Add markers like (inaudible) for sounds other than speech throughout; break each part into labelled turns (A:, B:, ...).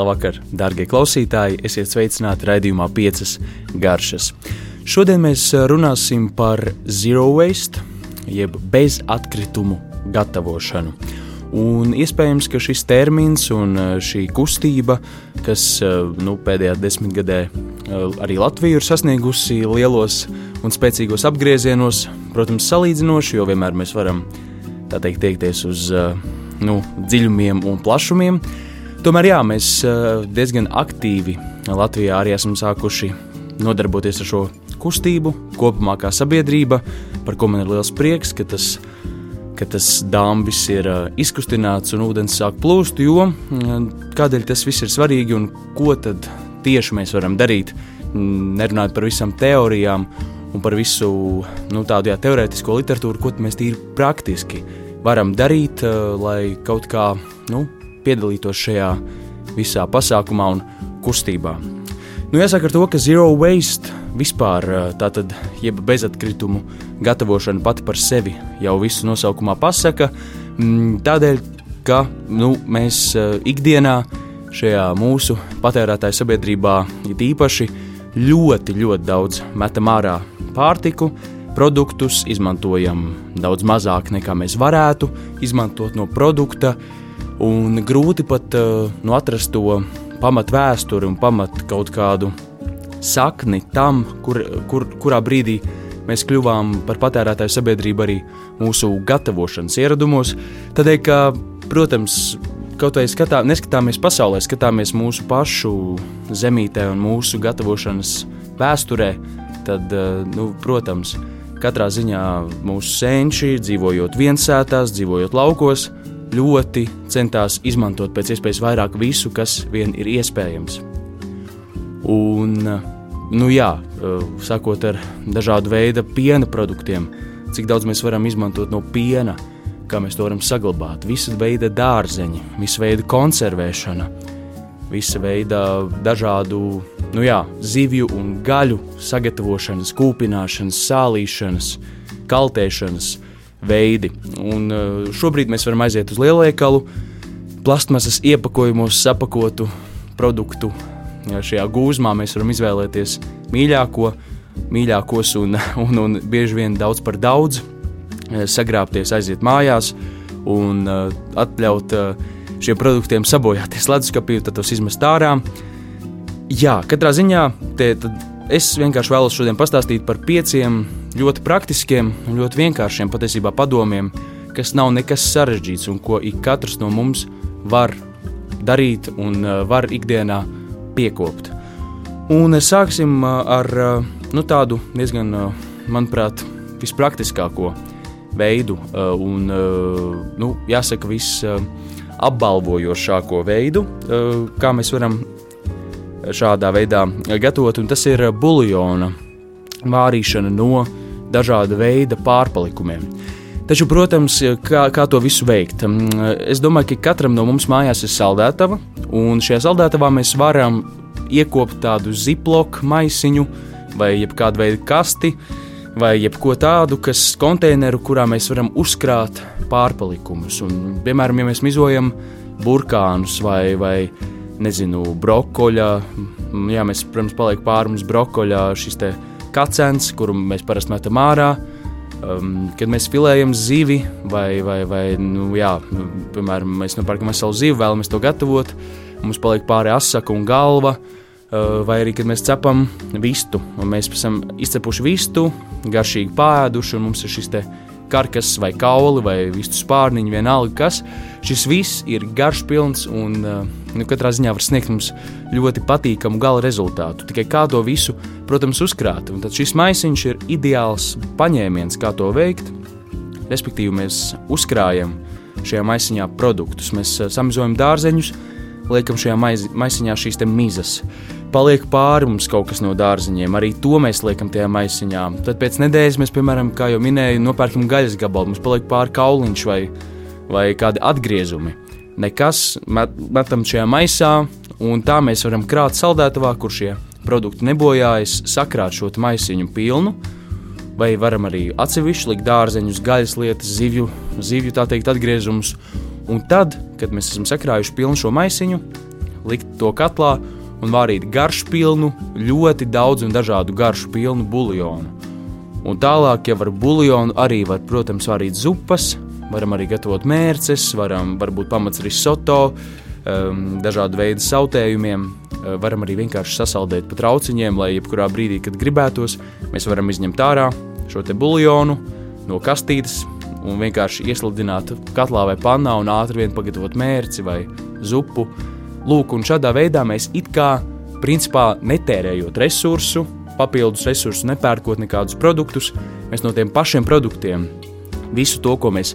A: Labvakar, darbie klausītāji! Esiet sveicināti raidījumā, piecas garšas. Šodien mēs runāsim par zero waste, jeb bezatkritumu gatavošanu. Un iespējams, ka šis termins un šī kustība, kas nu, pēdējā desmitgadē arī Latviju ir sasniegusi lielos un spēcīgos apgriezienos, protams, salīdzinoši, jo vienmēr mēs varam teikt, tiekties uz nu, dziļumiem un plašumiem. Tomēr jā, mēs eh, diezgan aktīvi Latvijā arī esam sākuši nodarboties ar šo kustību, kopumā kā sabiedrība, par ko man ir liels prieks, ka tas, ka tas dambis ir eh, izkustināts un ūdens sāk plūst, jo eh, kādēļ tas viss ir svarīgi un ko tad tieši mēs varam darīt, nerunājot par visām teorijām un par visu nu, tādu jā, teorētisko literatūru, ko mēs tīri praktiski varam darīt, lai kaut kā nu, piedalītos šajā visā pasākumā un kustībā. Nu, jāsaka to, ka zero waste vispār tātad, jeb bezatkritumu gatavošana pati par sevi jau visu nosaukumā pasaka, mm, tādēļ, ka nu, mēs ikdienā šajā mūsu patērētāju sabiedrībā īpaši ļoti, ļoti daudz metam ārā pārtiku, produktus, izmantojam daudz mazāk nekā mēs varētu izmantot no produkta, uh, Un grūti pat uh, nu, atrast to pamatu vēsturi un pamatu kaut kādu sakni tam, kur, kur, kurā brīdī mēs kļuvām par patērētāju sabiedrību arī mūsu gatavošanas ieradumos. Tādēļ, ka, protams, kaut vai skatā, neskatāmies pasaulē, skatāmies mūsu pašu zemītē un mūsu gatavošanas vēsturē, tad, uh, nu, protams, katrā ziņā mūsu senči, dzīvojot viensētās, dzīvojot laukos, ļoti centās izmantot pēc iespējas vairāk visu, kas vien ir iespējams. Un, nu jā, sakot ar dažādu veidu piena produktiem, cik daudz mēs varam izmantot no piena, kā mēs to varam saglabāt, visa veida dārzeņi, visa veida konservēšana, visa veida dažādu nu jā, zivju un gaļu sagatavošanas, kūpināšanas, sālīšanas, kaltēšanas, veidi. Un eh, šobrīd mēs varam aiziet uz lielveikalu, plastmasas iepakojumos sapakotu produktu. Šajā gūzmā mēs varam izvēlēties mīļāko, mīļākos un, (laughs) un, un bieži vien daudz par daudz, eh, sagrābties, aiziet mājās un eh, atļaut šiem produktiem sabojāties leduskapī, tad tos izmest ārā. Jā, katrā ziņā te, es vienkārši vēlos šodien pastāstīt par pieciem ļoti praktiskiem un ļoti vienkāršiem patiesībā padomiem, kas nav nekas sarežģīts un ko ik katrs no mums var darīt un uh, var ikdienā piekopt. Un uh, sāksim uh, ar nu, tādu diezgan, manuprāt, vispraktiskāko veidu un, nu, jāsaka, visapbalvojošāko veidu, kā mēs varam šādā veidā gatavot, un tas ir buļļona vārīšana no dažāda veida pārpalikumiem. Taču, protams, kā, kā to visu veikt? Mm, es domāju, ka katram no mums mājās ir saldētava, un šajā saldētavā mēs varam iekopt tādu ziploku maisiņu vai kādu veidu kasti. Vai jebko tādu, kas konteineru, kurā mēs varam uzkrāt pārpalikumus. Un, piemēram, ja mēs mizojam burkānus vai, vai nezinu, brokoļa, jā, mēs, protams, paliek pāri mums brokoļa šis te kacens, kuru mēs parasti metam ārā. Um, kad mēs filējam zivi, vai, vai, vai nu, jā, piemēram, mēs nopērkam veselu zivi, vēlamies to gatavot, mums paliek pāri asaka un galva. Uh, vai arī, kad mēs cepam vistu, un mēs esam izcepuši vistu, garšīgi pāēduši, un mums ir šis karkas vai kauli vai vistu spārniņi, vienalga kas. Šis viss ir garš pilns un uh, nu, katrā ziņā var sniegt mums ļoti patīkamu gala rezultātu. Tikai kā to visu, protams, uzkrāt. Un tad šis maisiņš ir ideāls paņēmiens, kā to veikt. Respektīvi, mēs uzkrājam šajā maisiņā produktus, mēs uh, samazojam dārzeņus, liekam šajā maisiņā šīs mizas paliek pāri mums kaut kas no dārziņiem. Arī to mēs liekam tajā maisiņā. Tad pēc nedēļas mēs, piemēram, kā jau minēju, nopērkam gaļas gabalu. Mums paliek pāri kauliņš vai, vai kādi atgriezumi. Nekas met, metam šajā maisā, un tā mēs varam krāt saldētavā, kur šie produkti nebojājas, sakrāt šo maisiņu pilnu. Vai varam arī atsevišķi likt dārzeņus, gaļas lietas, zivju, zivju tā teikt, atgriezumus. Un tad, kad mēs esam sakrājuši pilnu šo maisiņu, likt to katlā un vārīt garšu pilnu, ļoti daudz un dažādu garšu pilnu buļļonu. Un tālāk, ja ar buļļonu arī var, protams, vārīt zupas, varam arī gatavot mērces, varam varbūt pamats risoto, um, dažādu veidu sautējumiem. Uh, varam arī vienkārši sasaldēt pa trauciņiem, lai jebkurā brīdī, kad gribētos, mēs varam izņemt ārā šo buļļonu no kastītes un vienkārši iesludināt katlā vai pannā un ātri vien pagatavot mērci vai zupu. Lūk, un šādā veidā mēs it kā principā netērējot resursu, papildus resursus, nepērkot nekādus produktus, mēs no tiem pašiem produktiem visu to, ko mēs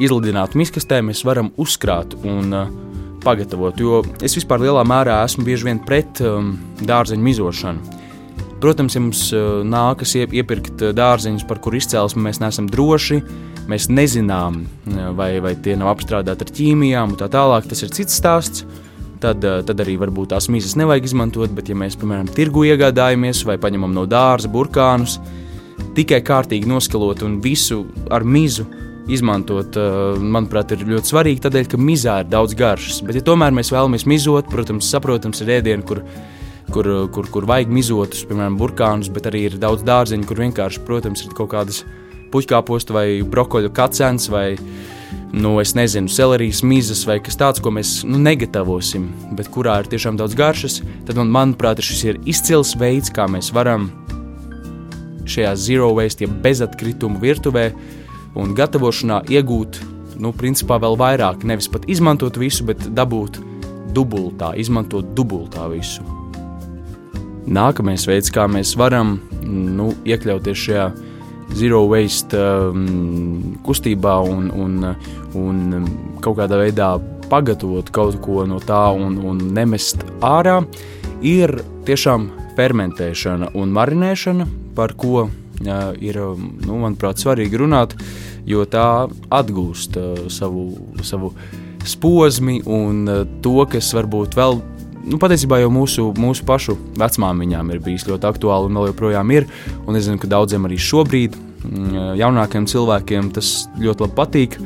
A: izlidinātu miskastē, mēs varam uzkrāt un uh, pagatavot. Jo es vispār lielā mērā esmu bieži vien pret um, dārzeņu mizošanu. Protams, ja mums uh, nākas iepirkt dārzeņus, par kuru izcelsmi mēs neesam droši, mēs nezinām, vai, vai tie nav apstrādāti ar ķīmijām un tā tālāk, tas ir cits stāsts. Uh, tad arī varbūt tās mizas nevajag izmantot, bet, ja mēs, piemēram, tirgu iegādājamies vai paņemam no dārza burkānus, tikai kārtīgi noskalot un visu ar mizu izmantot, uh, manuprāt, ir ļoti svarīgi, tādēļ, ka mizā ir daudz garšas. Bet, ja tomēr mēs vēlamies mizot, protams, saprotams, ir ēdieni, kur kur, kur, kur vajag mizotus, piemēram, burkānus, bet arī ir daudz dārzeņu, kur vienkārši, protams, ir kaut kādas puķkāpostu vai brokoļu kacens vai, nu, es nezinu, selerijas mizas vai kas tāds, ko mēs nu, negatavosim, bet kurā ir tiešām daudz garšas, tad, man, manuprāt, šis ir izcils veids, kā mēs varam šajā zero waste, ja bezatkritumu virtuvē un gatavošanā iegūt, nu, principā vēl vairāk, nevis pat izmantot visu, bet dabūt dubultā, izmantot dubultā visu. Nākamais veids, kā mēs varam nu, iekļauties šajā zero waste um, kustībā un, un, un kaut kādā veidā pagatavot kaut ko no tā un, un nemest ārā, ir tiešām fermentēšana un marinēšana, par ko uh, ir, nu, manuprāt, svarīgi runāt, jo tā atgūst uh, savu, savu posmu un uh, to, kas varbūt vēl nu, patiesībā jau mūsu, mūsu pašu vecmāmiņām ir bijis ļoti aktuāli un vēl joprojām ir. Un es zinu, ka daudziem arī šobrīd, mm, jaunākiem cilvēkiem, tas ļoti labi patīk.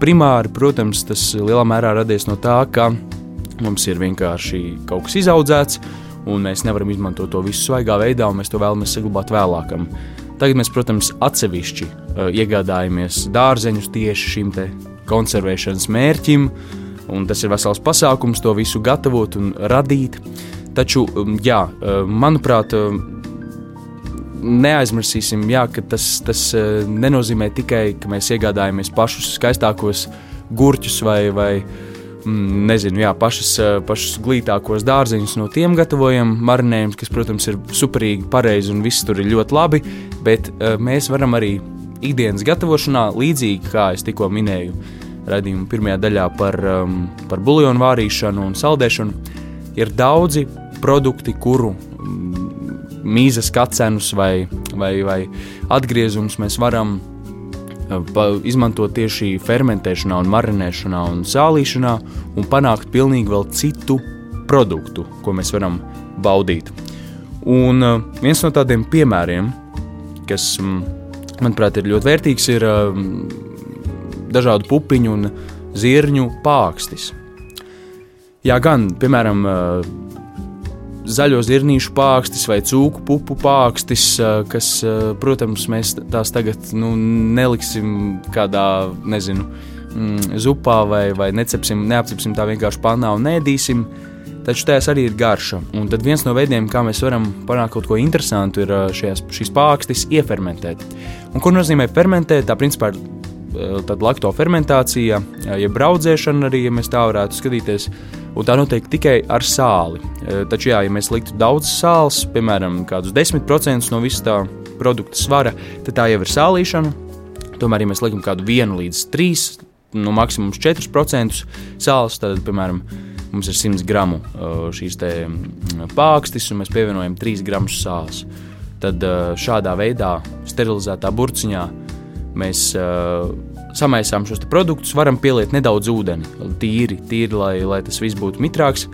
A: Primāri, protams, tas lielā mērā radies no tā, ka mums ir vienkārši kaut kas izaudzēts, un mēs nevaram izmantot to visu svaigā veidā, un mēs to vēlamies saglabāt vēlākam. Tagad mēs, protams, atsevišķi uh, iegādājamies dārzeņus tieši šim konservēšanas mērķim, uh, un tas ir vesels pasākums to visu gatavot un radīt. Taču, um, jā, uh, manuprāt, um, neaizmirsīsim, jā, ka tas, tas uh, nenozīmē tikai, ka mēs iegādājamies pašus skaistākos gurķus vai, vai mm, nezinu, jā, pašas, uh, pašus glītākos dārzeņus no tiem gatavojam marinējumus, kas, protams, ir superīgi pareizi un viss tur ir ļoti labi, bet mēs varam arī ikdienas gatavošanā, līdzīgi kā es tikko minēju, raidījuma pirmajā daļā par, um, par buļbuļsāļu vārīšanu un saldēšanu, ir daudzi produkti, kuru um, mīzes kacenus vai, vai, vai atgriezumus mēs varam uh, izmantot tieši fermentēšanā, un marinēšanā un sālīšanā un panākt pilnīgi vēl citu produktu, ko mēs varam baudīt. Un uh, viens no tādiem piemēriem, kas, um, manuprāt, ir ļoti vērtīgs, ir uh, dažādu pupiņu un zirņu pākstis. Jā, gan, piemēram, zaļo zirnīšu pākstis vai cūku pupu pākstis, kas, protams, mēs tās tagad nu, neliksim kādā, nezinu, mm, zupā vai, vai necepsim, neapcepsim tā vienkārši pannā un nēdīsim. Taču tajās arī ir garša. Un tad viens no veidiem, kā mēs varam panākt kaut ko interesantu, ir šajās, šīs pākstis iefermentēt. Un ko nozīmē fermentēt? Tā principā ir tad laktofermentācija, eh, jeb braudzēšana arī, ja mēs tā varētu skatīties, un tā notiek tikai ar sāli. Eh, taču, jā, ja mēs liktu daudz sāls, piemēram, kādus 10% no visa tā produkta svara, tad tā jau ir sālīšana. Tomēr, ja mēs liekam kādu 1 līdz 3, no maksimums 4% sāls, tad, piemēram, mums ir 100 gramu šīs mm, pākstis, un mēs pievienojam 3 gramus sāls. Tad šādā veidā, sterilizētā burciņā, mēs uh, samaisām šos produktus, varam pieliet nedaudz ūdeni, tīri, tīri lai, lai tas viss būtu mitrāks.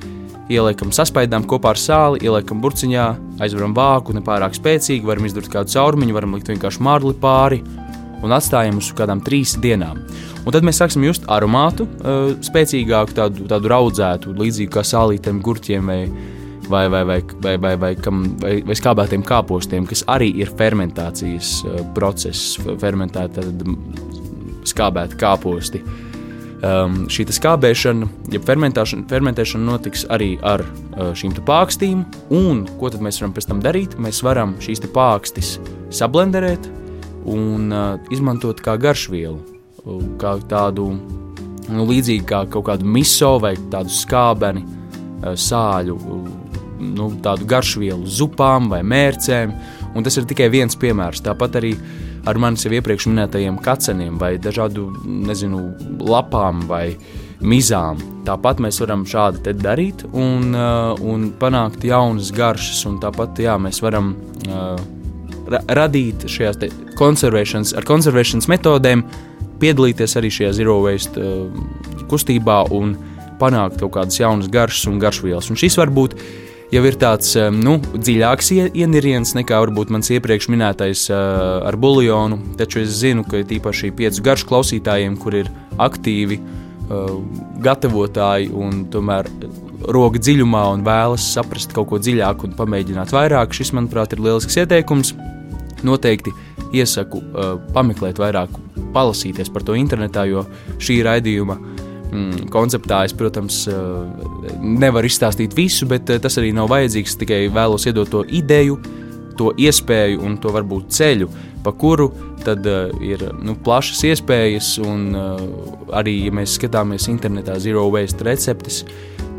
A: Ieliekam, saspaidām kopā ar sāli, ieliekam burciņā, aizveram vāku, nepārāk spēcīgi, varam izdurt kādu caurumiņu, varam likt vienkārši mārli pāri. un atstājam uz kādām trīs dienām. Un tad mēs sāksim just aromātu, uh, spēcīgāku, tādu, tādu raudzētu, līdzīgu kā sālītēm, gurķiem vai, vai, vai, vai, vai, vai, vai, kam, vai, vai skābētiem kāpostiem, kas arī ir fermentācijas uh, process, fermentēta skābēta kāposti. Um, šī skābēšana, ja fermentēšana, notiks arī ar uh, šīm pākstīm, un ko tad mēs varam pēc tam darīt? Mēs varam šīs pākstis sablenderēt un uh, izmantot kā garšvielu kā tādu nu, līdzīgi kā kaut kādu miso vai tādu skābeni, eh, sāļu, nu, tādu garšvielu zupām vai mērcēm. Un tas ir tikai viens piemērs. Tāpat arī ar manis jau iepriekš minētajiem kaceniem vai dažādu nezinu, lapām vai mizām. Tāpat mēs varam šādi darīt un, uh, un panākt jaunas garšas. Tāpat jā, mēs varam uh, ra radīt šajās konservēšanas, ar konservēšanas metodēm piedalīties arī šajā zero waste uh, kustībā un panākt kaut kādas jaunas garšas un garšvielas. Un šis varbūt jau ir tāds um, nu, dziļāks ieniriens nekā varbūt mans iepriekš minētais uh, ar buļļonu. Taču es zinu, ka tīpaši piecu garšu klausītājiem, kur ir aktīvi uh, gatavotāji un tomēr roka dziļumā un vēlas saprast kaut ko dziļāku un pamēģināt vairāk, šis, manuprāt, ir lielisks ieteikums. Noteikti iesaku uh, pameklēt vairāk, palasīties par to internetā, jo šī raidījuma mm, konceptā es, protams, uh, nevaru izstāstīt visu, bet uh, tas arī nav vajadzīgs. Tikai vēlos iedot to ideju, to iespēju un to varbūt ceļu, pa kuru tad uh, ir nu, plašas iespējas. Un uh, arī, ja mēs skatāmies internetā, zero waste receptes,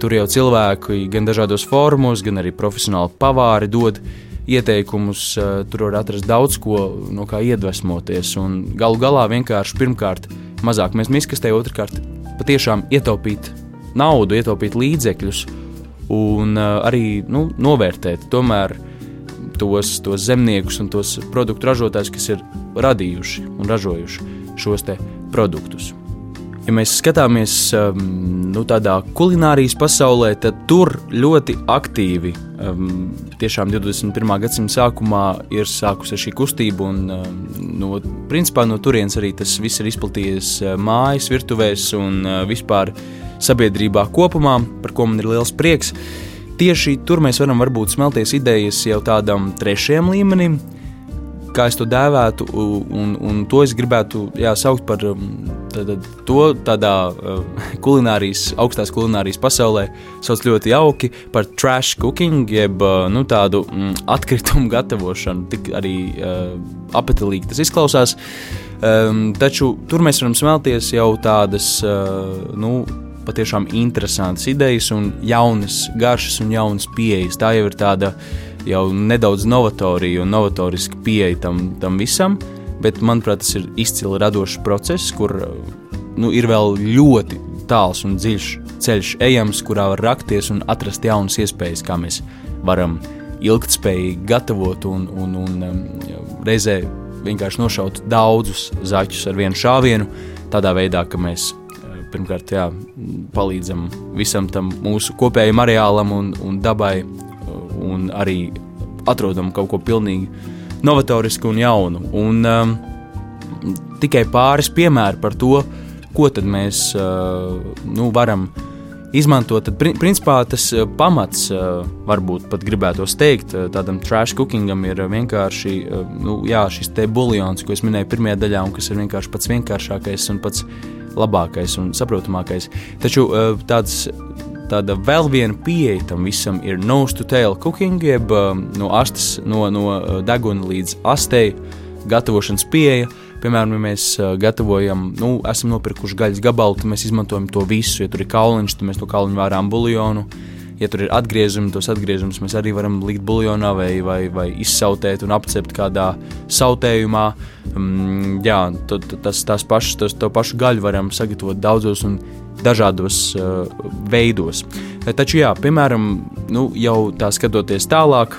A: tur jau cilvēki gan dažādos formos, gan arī profesionāli pavāri dod uh, ieteikumus. Eh, tur var atrast daudz ko, no kā iedvesmoties. Galu galā vienkārši pirmkārt mazāk mēs miskastē, otrkārt patiešām ietaupīt naudu, ietaupīt līdzekļus un uh, arī nu, novērtēt tomēr tos, tos zemniekus un tos produktu ražotājus, kas ir radījuši un ražojuši šos produktus. Ja mēs skatāmies um, nu, tādā kulinārijas pasaulē, tad tur ļoti aktīvi, um, tiešām 21. gadsimta sākumā ir sākusies šī kustība, un um, no, principā, no turienes arī tas viss ir izplatījies uh, mājas, virtuvēs un uh, vispār sabiedrībā kopumā, par ko man ir liels prieks. Tieši tur mēs varam varbūt smelties idejas jau tādam trešajam līmenim, kā es to dēvētu, un, un to es gribētu jā, saukt par um, tad, to tādā uh, (laughs) kulinārijas, augstās kulinārijas pasaulē, sauc ļoti jauki par trash cooking, jeb uh, nu, tādu mm, atkritumu gatavošanu. Tik arī uh, apetītīgi tas izklausās. Um, taču tur mēs varam smelties jau tādas, uh, nu, patiešām interesantas idejas un jaunas garšas un jaunas pieejas. Tā jau ir tāda uh, jau nedaudz novatorija un novatoriska pieeja tam, tam visam, bet manuprāt, tas ir izcili radošs process, kur nu, ir vēl ļoti tāls un dziļš ceļš ejams, kurā var rakties un atrast jaunas iespējas, kā mēs varam ilgspējīgi gatavot un, un, un um, reizē vienkārši nošaut daudzus zaķus ar vienu šāvienu, tādā veidā, ka mēs uh, pirmkārt jā, palīdzam visam tam mūsu kopējam areālam un, un dabai un arī atrodam kaut ko pilnīgi novatorisku un jaunu. Un, um, tikai pāris piemēri par to, ko mēs uh, nu, varam izmantot. Tad, principā, tas uh, pamats, uh, varbūt pat gribētu teikt, uh, tādam trash cookingam ir vienkārši nu, jā, šis te buļļons, ko es minēju pirmajā daļā, un kas ir vienkārši pats vienkāršākais un pats labākais un saprotamākais. Taču tāds tāda vēl viena pieeja tam visam ir nose to tail cooking, jeb um, no, astes, no, no uh, deguna līdz astei gatavošanas pieeja. Piemēram, ja mēs uh, gatavojam, nu, esam nopirkuši gaļas gabalu, tad mēs izmantojam to visu. Ja tur ir kauliņš, tad mēs to kauliņu vārām buļļonu. Ja tur ir atgriezumi, tos atgriezumus mēs arī varam likt buļļonā vai, vai, vai izsautēt un apcept kādā sautējumā. Um, jā, to, tas, tās pašas, tos, to pašu gaļu varam sagatavot daudzos un dažādos uh, veidos. Taču, jā, piemēram, nu, jau tā skatoties tālāk,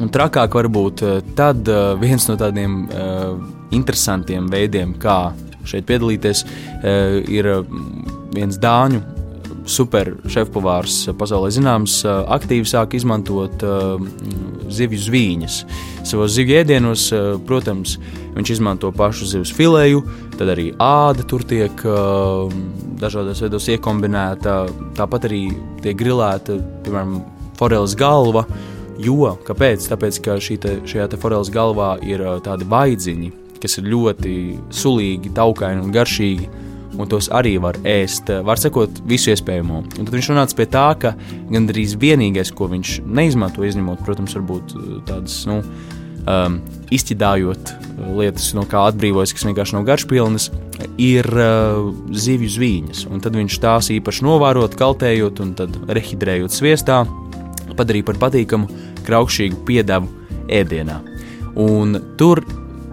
A: un trakāk varbūt uh, tad viens no tādiem uh, interesantiem veidiem, kā šeit piedalīties, uh, ir viens dāņu super šefpavārs, pasaulē zināms, aktīvi sāk izmantot zivju zvīņas. Savos zivju ēdienos, protams, viņš izmanto pašu zivs filēju, tad arī āda tur tiek dažādos veidos iekombinēta, tāpat arī tiek grilēta, piemēram, foreles galva. Jo, kāpēc? Tāpēc, ka šī te, šajā te foreles galvā ir tādi vaidziņi, kas ir ļoti sulīgi, taukaini un garšīgi un tos arī var ēst, var sekot visu iespējamo. Un tad viņš nonāca pie tā, ka gandrīz vienīgais, ko viņš neizmanto, izņemot, protams, varbūt uh, tādas, nu, um, izķidājot uh, lietas, no kā atbrīvojas, kas vienkārši nav garšpilnas, ir uh, zivju zvīņas. Un tad viņš tās īpaši novārot, kaltējot un tad rehidrējot sviestā, padarīja par patīkamu, kraukšīgu piedevu ēdienā. Un tur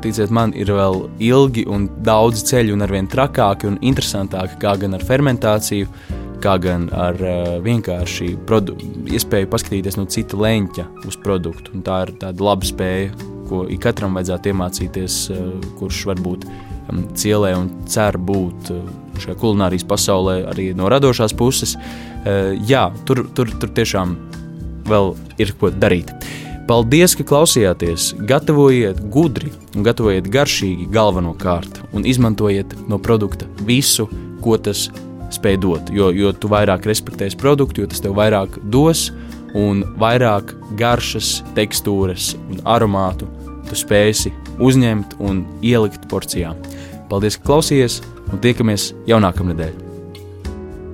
A: ticiet man, ir vēl ilgi un daudz ceļu, un arvien trakāki un interesantāki, kā gan ar fermentāciju, kā gan ar uh, vienkārši iespēju paskatīties no cita leņķa uz produktu. Un tā ir tāda laba spēja, ko ikam vajadzētu iemācīties, uh, kurš varbūt um, cielē un cer būt uh, šajā kulinārijas pasaulē arī no radošās puses. Uh, jā, tur, tur, tur tiešām vēl ir ko darīt. Paldies, ka klausījāties! Gatavojiet gudri un gatavojiet garšīgi galvenokārt un izmantojiet no produkta visu, ko tas spēj dot. Jo, jo tu vairāk respektēsi produktu, jo tas tev vairāk dos un vairāk garšas, tekstūras un aromātu tu spēsi uzņemt un ielikt porcijā. Paldies, ka klausījāties un tiekamies jau nākamnedēļ!